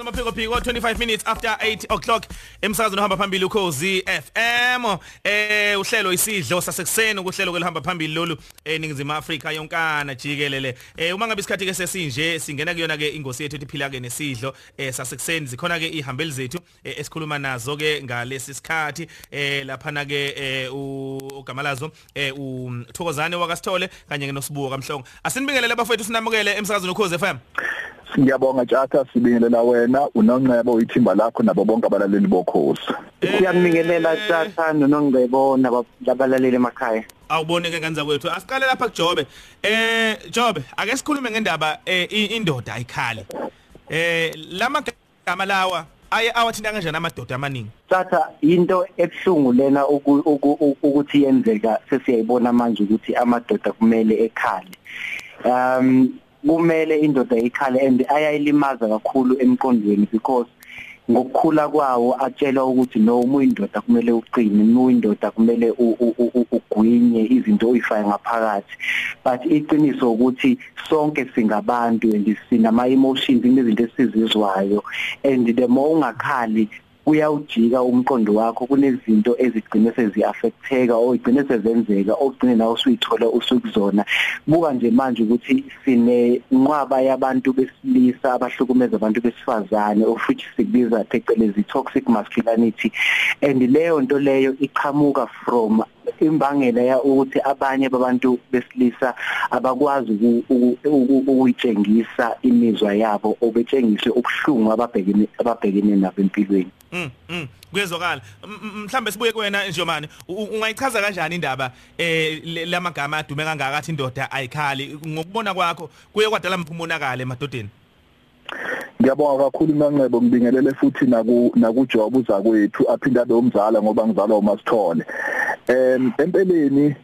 Amaphiko phiko 25 minutes after 8 o'clock. Emsakazweni ohamba phambili ukhozi FM eh uhlelo isidlo sasekuseni ukuhlelo kwelihamba phambili lolu eningizimu Afrika yonkana jikelele. Eh uma ngabe isikhathi ke sesinje singena kuyona ke ingosi yethu ephila ke nesidlo eh sasekuseni. Zikhona ke ihambeli zethu eh, esikhuluma nazo ke ngalesi sikhathi. Eh lapha na ke eh, ugamalazo eh uThokozane wakasithole kanye nosibuko kamhlongo. Asinibingelele abafowethu sinamukele emsakazweni ukhozi FM Ngiyabonga Tjatha sibingelela wena uNongcebo uyithimba lakho nabo bonke abalaleli bokhosi. Siyabingelela Tjatha noNongcebo nabalaleli emakhaya. Awuboneke kanza kwethu asiqale lapha kuJobe. Eh Jobe ake sikhulume ngendaba eh, indoda ayikhali. Eh lamagama lawa aye awathinta kanjani amadoda amaningi Tjatha into ebhlungu lena ukuthi yenzeka sesiyayibona manje ukuthi amadoda kumele ekhali. Um kumele indoda ikhale and ayayilimaza kakhulu emqondweni because ngokukhula kwawo atshelwa ukuthi no umuyindoda kumele uqine umuyindoda kumele ugwinye izinto oyifaya ngaphakathi. But iqiniso ukuthi sonke singabantu and sinama emotions inezinto esizizwayo and the more ungakhali uyawujika umqondo wakho kunezinto ezigcine seziaffecteka oyigcine sezenzeka ogcine nawe usuyithola usukuzona. Buka nje manje ukuthi sine nqwaba yabantu besilisa abahlukumeza abantu besifazane of which sikubiza phecelezi toxic masculinity. And leyo nto leyo iqhamuka from imbangela ya ukuthi abanye babantu besilisa abakwazi ukuyitshengisa imizwa yabo obetshengise ubuhlungu ababhekene ababhekene nabo empilweni. Mm, mm kuyezwakala. Mhlambe sibuye kuwena Njomani ungayichaza kanjani indaba eh lamagama adume kangaka athi indoda ayikhali? Ngokubona kwakho kuye kwadala mphumonakala emadodeni? Ngiyabonga kakhulu Nqanqebo ngibingelele futhi naku nakuJob uzakwethu aphinda abe umzala ngoba ngizalwa uMasithole. Em empeleni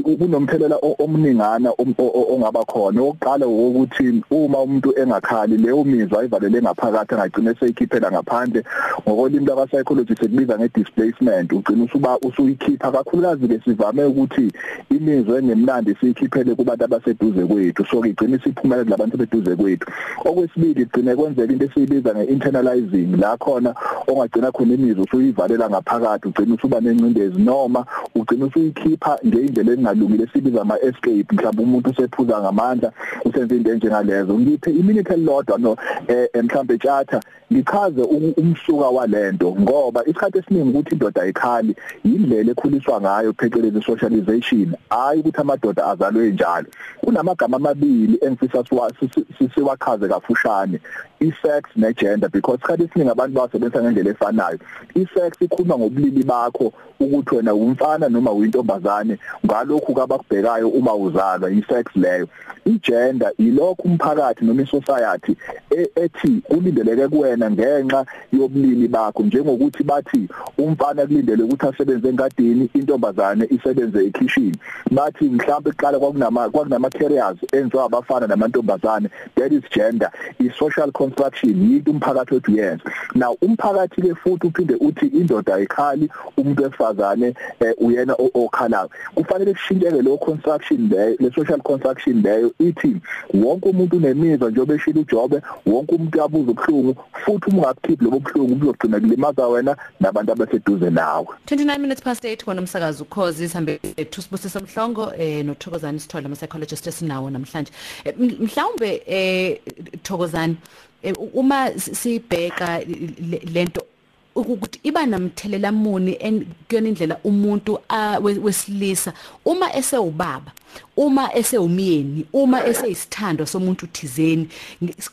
kunomthelela omningana ongaba khona. Oqala ukuthi uma umuntu engakhali leyo mizwa ayivalele ngaphakathi angagcina seyikhiphela ngaphandle. Ngokolimi laka psychology sekubiza ngedisplacement. Ugcina usuba usuyikhipha kakhulukazi ke sivame ukuthi imizwa engemnandi siyikhiphele kubantu abaseduze kwethu. So igcina isiphumela labantu beduze kwethu. Okwesibili igcine kwenzeka into esiyibiza ngeinternalizing. La khona ongagcina khona imizwa usuyivalela ngaphakathi ugcina usuba nencindezi noma ugcina usuyikhipha ngeindlela engalungile sibiza ama escape mhlawumbe umuntu usephuza ngamandla usenze into enjengalezo. Ngiphe iminute elilodwa no eh mhlawumbe tjatha ngichaze umsuka walento ngoba isikhathi esiningi ukuthi indoda ayikhali indlela ekhuliswa ngayo phecelezi socialization. Hayi ukuthi amadoda azalwe njalo. Kunamagama amabili engifisa siwachaze kafushane isex negender because isikhathi esiningi abantu basebenzisa ngendlela efanayo. Isex ikhuluma ngobulili bakho ukuthi wena umfana noma uyintombazane ngalokhu kabakubhekayo uma uzalwa isex leyo. Igender ilokhu umphakathi noma isociety ethi kulindeleke kuwena ngenxa yobulili bakho njengokuthi bathi umfana kulindele ukuthi asebenze engadini intombazane isebenze ekitchen bathi mhlawumbe kuqala kwakunama kwakunama careers enziwa abafana namantombazane that is gender i social construction yinto umphakathi wethu yenza now umphakathi ke futhi uphinde uthi indoda ayikhali umuntu wesifazane uyena okhalayo kufanele kushintsheke lo construction leyo le social construction leyo ithi wonke umuntu unemizwa njengoba eshila uJobe wonke umuntu yabuza ubhlungu futhi uma ungakukhiphi lobo buhlungu buzogcina kulimaza wena nabantu abaseduze nawe. 29 minutes past 8 kona umsakazo ukhozi sihambe thusibusisa mhlongo eh noThokozani sithola ama psychologist esinawo namhlanje. Mhlawumbe eh Thokozani uma sibheka lento ukuthi iba namthelela muni kuyona indlela umuntu wesilisa. Uma esewubaba uma esewumyeni uma eseyisithando somuntu thizeni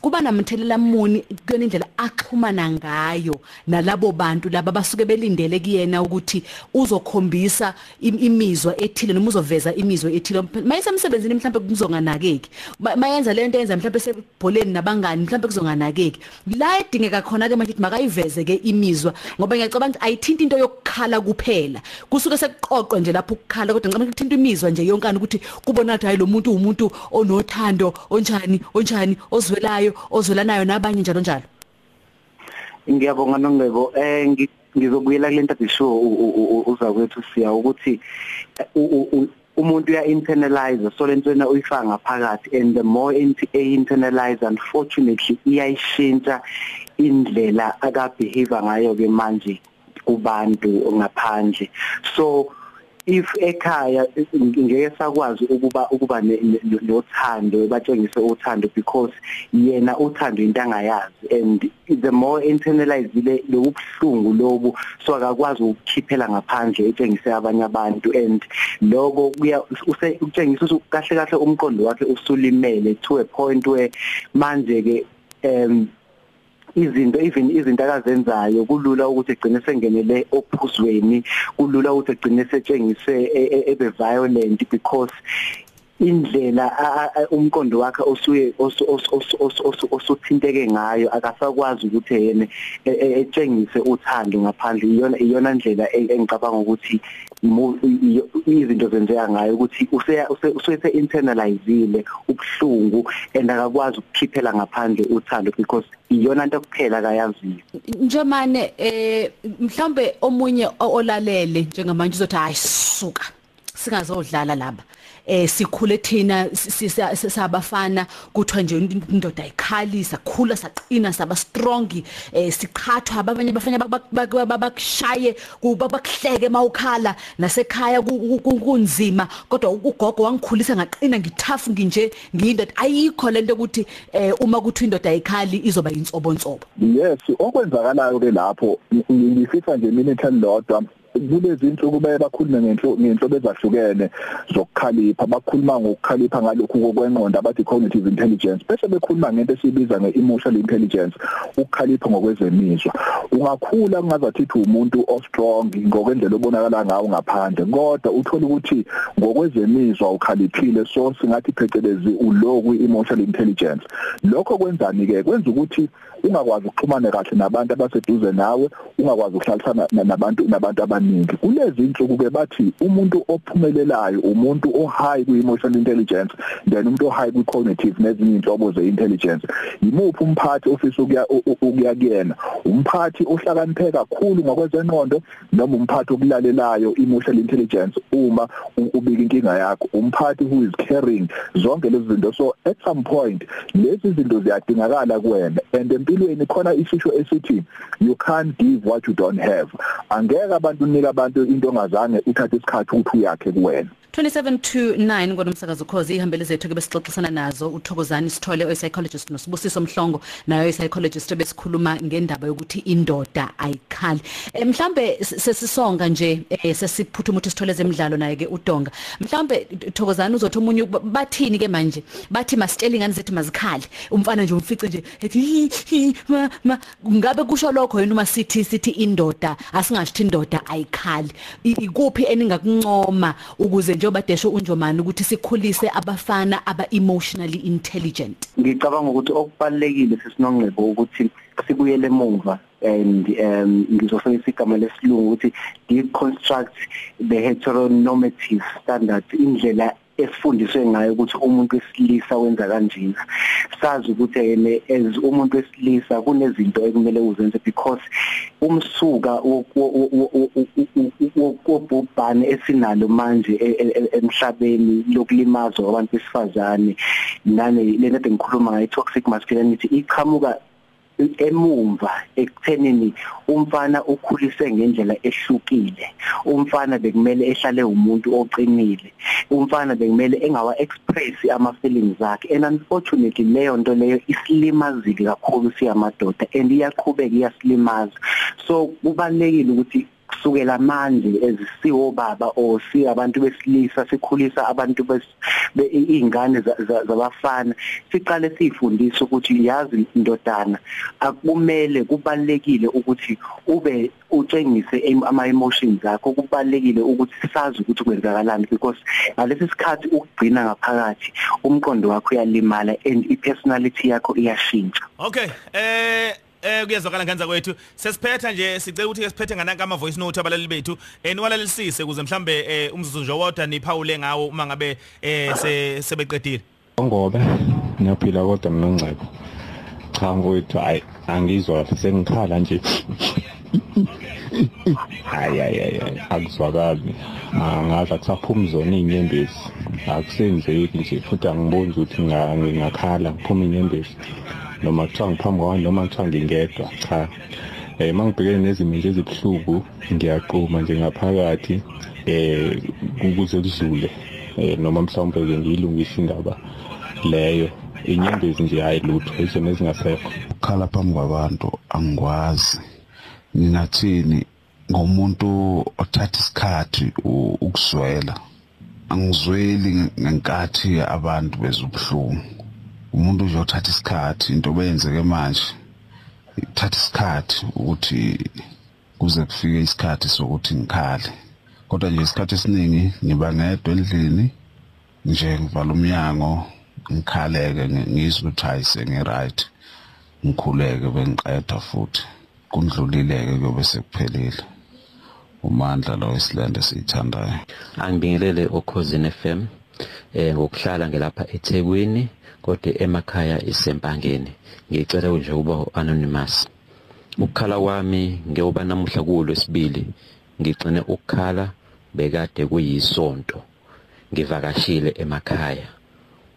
kuba namthelela muni kuyona indlela axhumana ngayo nalabo bantu laba basuke belindele kuyena ukuthi uzokhombisa imizwa ethile noma uzoveza imizwa ethile. Mayisemsebenzini mhlawumbe kuzonganakeki. Mayenza lento yenza mhlawumbe sebholeni nabangani mhlawumbe kuzonganakeki. La edingeka khona ke manje makayiveze ke imizwa ngoba ngiyacabanga ukuthi ayithinta into yokukhala kuphela. Kusuke sekuqoqwe nje lapho ukukhala kodwa ngicabanga ukuthi imizwa nje yonkana ukuthi kubona ukuthi hayi lo muntu umuntu onothando onjani onjani ozwelayo ozwelanayo nabanye njalo njalo. Ngiyabonga nongebo eh ngizobuyela kule nto bisho uzakwethu siya ukuthi umuntu uya internalize so lentwana uyifaka ngaphakathi and the more into internalize unfortunately iyayishintsha. Indlela akabehave ngayo ke manje kubantu ngaphandle. So if ekhaya ngeke sakwazi ukuba ukuba nothando batshengise uthando because yena uthando into angayazi and the more internalizile lobuhlungu lobu so akakwazi ukukhiphela ngaphandle etshengise abanye abantu and lokho kuya utshengisa kahle kahle umqondo wakhe usulimele to a point where manje ke um izinto even izinto akazenzayo kulula ukuthi egcine sengenele ophuzweni kulula ukuthi egcine setshengise e, e, ebe violent because indlela umqondo wakhe osuye osuthinteke ngayo akasakwazi ukuthi yena e, etshengise uthando ngaphandle. Iyona iyona ndlela engicabanga ukuthi izinto zenzeka ngayo ukuthi usese internalizile ubuhlungu and akakwazi ukukhiphela ngaphandle uthando because iyona into kuphela akayaziyo njemane eh mhlambe omunye olalele njengamanje uzothi hayi suka. Singazodlala laba. Eh sikhule thina sisabafana kuthiwa nje indoda ayikhalisa khula saqina saba strong eh siqhathwa abanye bafanya bakushaye bakuhleke mawukhala nasekhaya kunzima. Kodwa ugogo wangikhulisa ngaqina ngithafu nginje ngiyindoda. Ayikho lento ukuthi eh uma kuthi indoda ayikhali izoba insobonsobo yes okwenzakalayo ke lapho ngifisa nje minute elilodwa kulezi insuku baye bakhulume ngenhlobo ezahlukene zokukhalipha bakhuluma ngokukhalipha ngalokhu kokwenqondo abathi cognitive intelligence. Bese bekhuluma ngento esibiza ngeemotional intelligence ukukhalipha ngokwezemizwa. Ungakhula kungazathi umuntu ostrong ngokwendlela obonakala ngawo ngaphandle kodwa uthola ukuthi ngokwezemizwa ukhaliphile so singathi phecelezi ulow kwi-emotional intelligence. Lokho kwenzani ke kwenza ukuthi ungakwazi ukuxhumana kahle nabantu abaseduze nawe ungakwazi ukuhlalisana nabantu nabantu abaningi kulezi insuku ke bathi umuntu ophumelelayo umuntu o high ku emotional intelligence then umuntu o high ku cognitive nezinye inhlobo ze intelligence yimuphi umphathi ofisa ukuya ukuya kuyena? Umphathi ohlakaniphe kakhulu ngokwezenqondo noma umphathi okulalelayo emotional intelligence uma ubika inkinga yakho. Umphathi who is caring. Zonke lezi zinto. So at some point lezi zinto ziyadingakala kuwena. And empilweni khona isisho esithi you can't give what you don't have. Angeke abantu unika abantu into ongazange uthathe isikhathi ukuthi uyakhe kuwena. 2729 ngonomsakazo khozi ihambele zethu ke besixoxisana nazo. Uthokozani sithole oy psychologist nosibusiso mhlongo nayo oy psychologist besikhuluma ngendaba yokuthi indoda ayikhali. E, mhlambe sesisonga nje e, sesiphuthuma ukuthi sithole zemidlalo naye ke udonga. Mhlambe thokozani uzothi umunye bathini ke manje? Bathi masitshela ingane zethu mazikhali umfana nje umfice nje ethi ma, ma. Ngabe kusho lokho yena uma sithi sithi indoda asingashithi indoda ayikhali? Ikuphi eningakuncoma ukuze njengoba desho unjomani ukuthi sikhulise abafana aba emotionally intelligent. Ngicabanga ukuthi okubalekile sesinongcebo ukuthi sibuyele emuva and um ngizosebenzisa igama lesilungu ukuthi deconstruct the heteronormative standards indlela esifundiswe ngayo ukuthi umuntu wesilisa wenza kanjena. Sazi ukuthi yena as umuntu wesilisa kunezinto ekumele uzenze because umsuka wobhubhane esinalo manje e, e, e, emhlabeni lokulimazwa kwabantu besifazane. Nane lento engikhuluma ngayo toxic masculinity iqhamuka emumva ekuthenini umfana ukhulise ngendlela ehlukile. Umfana bekumele ehlale umuntu oqinile. Umfana bekumele engawa express ama feelings akhe. And unfortunately leyo nto leyo isilimazile kakhulu siyamadoda and iyaqhubeka iyasilimaza. So kubalekile ukuthi kusukela manje ezisiwo baba or si abantu besilisa sikhulisa abantu beingane zabafana siqale sifundisa ukuthi yazi indodana akumele kubalekile ukuthi ube utshengise ama emotions akho. Kubalekile ukuthi sazi ukuthi kwenzakalani because ngalesi sikhathi ukugcina ngaphakathi umqondo wakho uyalimala and i personality yakho iyashintsha. Okay eh eh kuyezwakala ngenza kwethu. Sesiphetha nje sicela ukuthi ke siphethe nganaka ama voice note abalali bethu eh niwalalelisise ukuze mhlambe eh, umzuzu nje wodwa niphawule ngawo uma ngabe eh sebeqedile. Ngobe ngiyaphila kodwa mina ngcebo cha mfowethu hayi angizwa sengikhala nje. Hayi hayi hayi akuzwakali. Angazi akusaphumi zona inyembezi akusenzeki nje futhi angiboni ukuthi ngingakhala ngiphuma inyembezi noma kuthiwa ngiphambi kwami noma kuthiwa ngingedwa cha. Eh mangibhekene nezimo nje ezibuhlungu ngiyaqhuma nje ngaphakathi eh ukuze kudlule eh noma mhlawumbe ke ngiyilungise indaba leyo. Inyembezi nje hayi lutho izona ezingasekho. Ukhala phambi kwabantu angikwazi. Ngingathini ngomuntu othatha isikhathi ukuzwela angizweli ngenkathi abantu bezubuhlungu umuntu nje othatha isikhathi into beyenzeke manje ithatha isikhathi ukuthi kuze kufike isikhathi sokuthi ngikhale. Kodwa nje isikhathi esiningi ngiba ngedwa endlini nje ngivala umnyango ngikhaleke ngizwe ukuthi hayi sengiright ngikhuleke bengiqeda futhi kundlulileke kuyobe sekuphelile. Umandla lo isilande siyithandayo. Angibingelele okhosini FM eh ngokuhlala ngelapha eThekwini kodwa emakhaya isempangeni ngicela nje ukuba anonymous ukukhala kwami ngeyoba namuhla kulo sibili ngigcine ukukhala bekade kuyisonto. Ngivakashile emakhaya.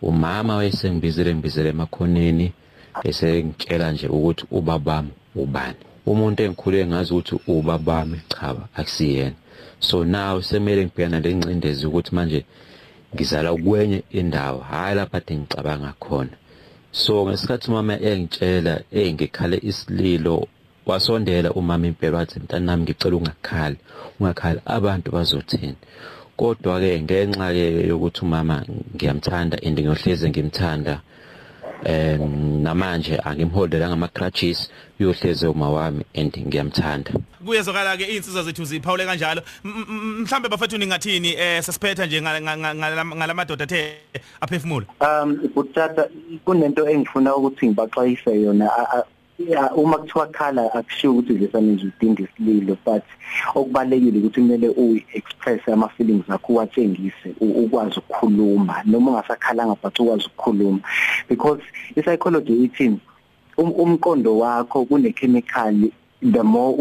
Umama wayesengibizele ngibizele emakhoneni esengitshela nje ukuthi ubabami ubani. Umuntu engikhule ngazi ukuthi ubabami cha akusiyena. So now semele ngibhekana lencindezi ukuthi manje ngizala kwenye indawo hayi lapha kade ngicabanga khona. So ngesikhathi umama engitshela engikhale isililo wasondela umama impela wathi mntana nami ngicela ungakhali ungakhali abantu bazothini? Kodwa ke ngenxa ke yokuthi umama ngiyamthanda and ngiyohleze ngimthanda eh namanje angimholdela ngama crutches uyohleze uma wami and ngiyamthanda. Kuyezokala ke insizwa zethu ziphawule kanjalo. Mhlambe bafethu ningathini eh sasiphetha nje ngalamadoda athe aphefumula? Um butata kunento engifuna ukuthi ngibaxwayise yona yeah uma kuthiwa khala akushiyo ukuthi lesanizwe udinga isililo but okubalekile ukuthi kumele u express ama feelings akho uwatshengise ukwazi ukukhuluma. Noma ungasakhalanga but ukwazi ukukhuluma. Because i psychology ithi umqondo wakho kune chemical the more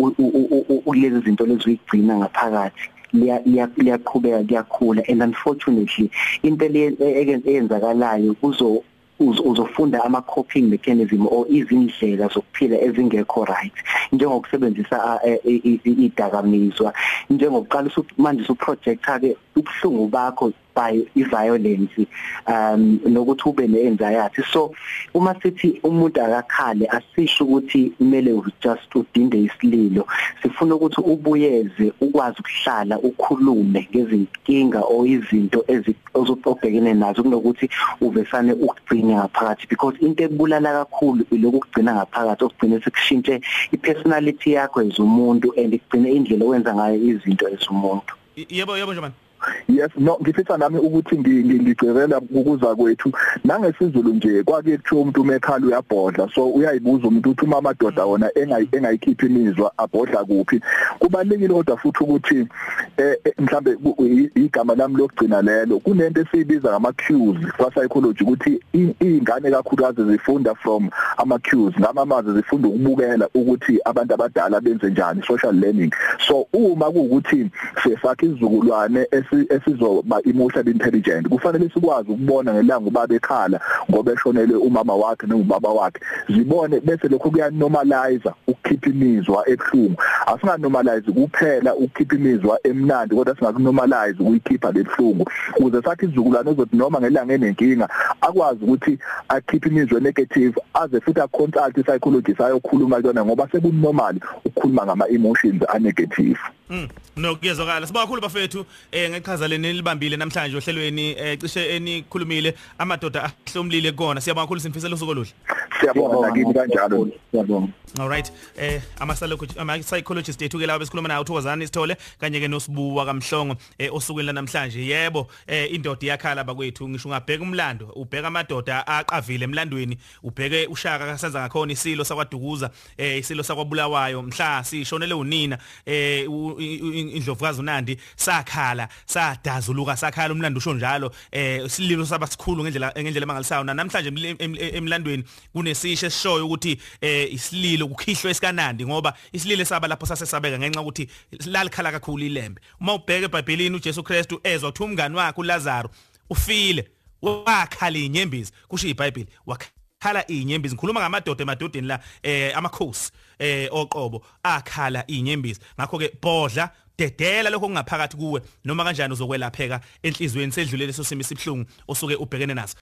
ulezi zinto lezi uyigcina ngaphakathi liyaqhubeka kuyakhula and unfortunately into eyenzakalayo kuzo uzofunda ama coping mechanism or izindlela zokuphila ezingekho right njengokusebenzisa idakamizwa njengokuqala manje su projector ke ubuhlungu bakho by iviolence um nokuthi ube neanxiety. So uma sithi umuntu akakhale asisho ukuthi kumele just udinde isililo. Sifuna ukuthi ubuyeze ukwazi ukuhlala ukhulume ngezinkinga o izinto ezobhekene nazo kunokuthi uvesane ukugcina ngaphakathi. Because into ebulala kakhulu ilokhu kugcina ngaphakathi okugcina sekushintshe ipersonality yakho as umuntu and igcine indlela owenza ngayo izinto as umuntu. Yebo yebo nje man yes no ngifisa nami ukuthi ngigcirela ukuza kwethu. Nangesizulu nje kwake kuthiwa umuntu umekhala uyabhodla so uyayibuza umuntu uthi uma amadoda wona engayikhiphi imizwa abhodla kuphi? Kubalekile kodwa futhi ukuthi eh mhlambe igama lami lokugcina lelo kunento esiyibiza ngama cues kwa psychology ukuthi izingane kakhulukazi zifunda from ama cues ngama maze zifunda ukubukela ukuthi abantu abadala benze njani social learning. So uma kuukuthi sesakhe izizukulwane esizoba emotional intelligent kufanele sikwazi ukubona ngelanga ubaba ekhala ngoba eshonele umama wakhe nobaba wakhe. Zibone bese lokho kuyanormalize ukukhipha imizwa ebhlungu asinganormalize kuphela ukukhipha imizwa emnandi kodwa singakunormalize ukuyikhipha lebhlungu ukuze sathi izizukulwane ezothi noma ngelanga enenkinga akwazi ukuthi akhiphe imizwa negative aze futhi aconsult psychologist ayokhuluma kuyona ngoba sekunormal ukukhuluma ngama emotions a negative Mm no kuyezwakala siba kakhulu bafethu eh ngeqhaza leni libambile namhlanje ohlelweni eh cishe enikhulumile. Amadoda ahlomlile kona. Siyabonga kakhulu simfisela usuku oluhle. Siyabonga nakini kanjalo. Siyabonga. All right eh ama psychologist ethu ke lawo besikhuluma nayo uthokozani sithole kanye ke nosibuwa kamhlongo eh osukwini lanamhlanje. Yebo eh indoda iyakhala bakwethu ngisho ungabheka umlando ubheka amadoda aqavile emlandweni ubheke ushaka kasenza ngakhona isilo sakwadukuza eh isilo sakwabulawayo mhla sishonele unina eh indlovukazi uNandi sakhala sadazuluka sakhala umlando usho njalo eh sililo sabasikhulu ngendlela ngendlela mangalisayo namhlanje emlandweni kunesisho esishoyo ukuthi eh isililo kukhihlwe esikaNandi ngoba isililo saba lapho sasesabeka ngenxa ukuthi lalikhala kakhulu ilembe. Uma ubheke eBhayibhelini uJesu Kristu ezwa ukuthi umngani wakhe uLazaro ufile wakhala inyembezi kusho iBhayibheli wakhala khala inyembezi. Ngikhuluma ngamadoda emadodeni la eh amakhosi eh oqobo. Akhala inyembezi. Ngakho ke bodla dedela lokho kungaphakathi kuwe. Noma kanjani uzokwelapheka enhlizweni sedlule leso simo sibhlungu osuke ubhekene naso.